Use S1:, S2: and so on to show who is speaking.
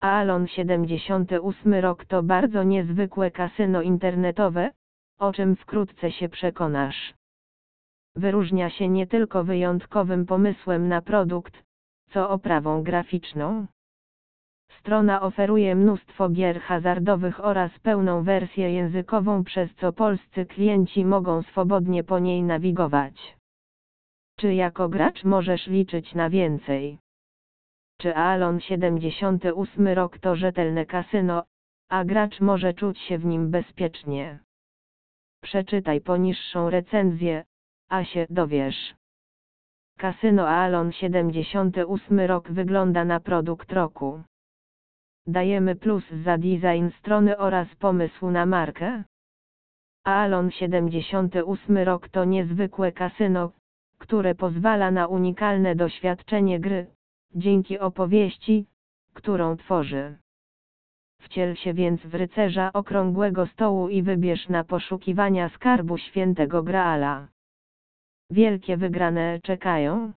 S1: Alon 78 rok to bardzo niezwykłe kasyno internetowe, o czym wkrótce się przekonasz. Wyróżnia się nie tylko wyjątkowym pomysłem na produkt, co oprawą graficzną. Strona oferuje mnóstwo gier hazardowych oraz pełną wersję językową, przez co polscy klienci mogą swobodnie po niej nawigować. Czy jako gracz możesz liczyć na więcej? Czy Alon 78 rok to rzetelne kasyno, a gracz może czuć się w nim bezpiecznie? Przeczytaj poniższą recenzję, a się dowiesz. Kasyno Alon 78 rok wygląda na produkt roku. Dajemy plus za design strony oraz pomysł na markę. Alon 78 rok to niezwykłe kasyno, które pozwala na unikalne doświadczenie gry, dzięki opowieści, którą tworzy. Wciel się więc w rycerza okrągłego stołu i wybierz na poszukiwania skarbu świętego Graala. Wielkie wygrane czekają.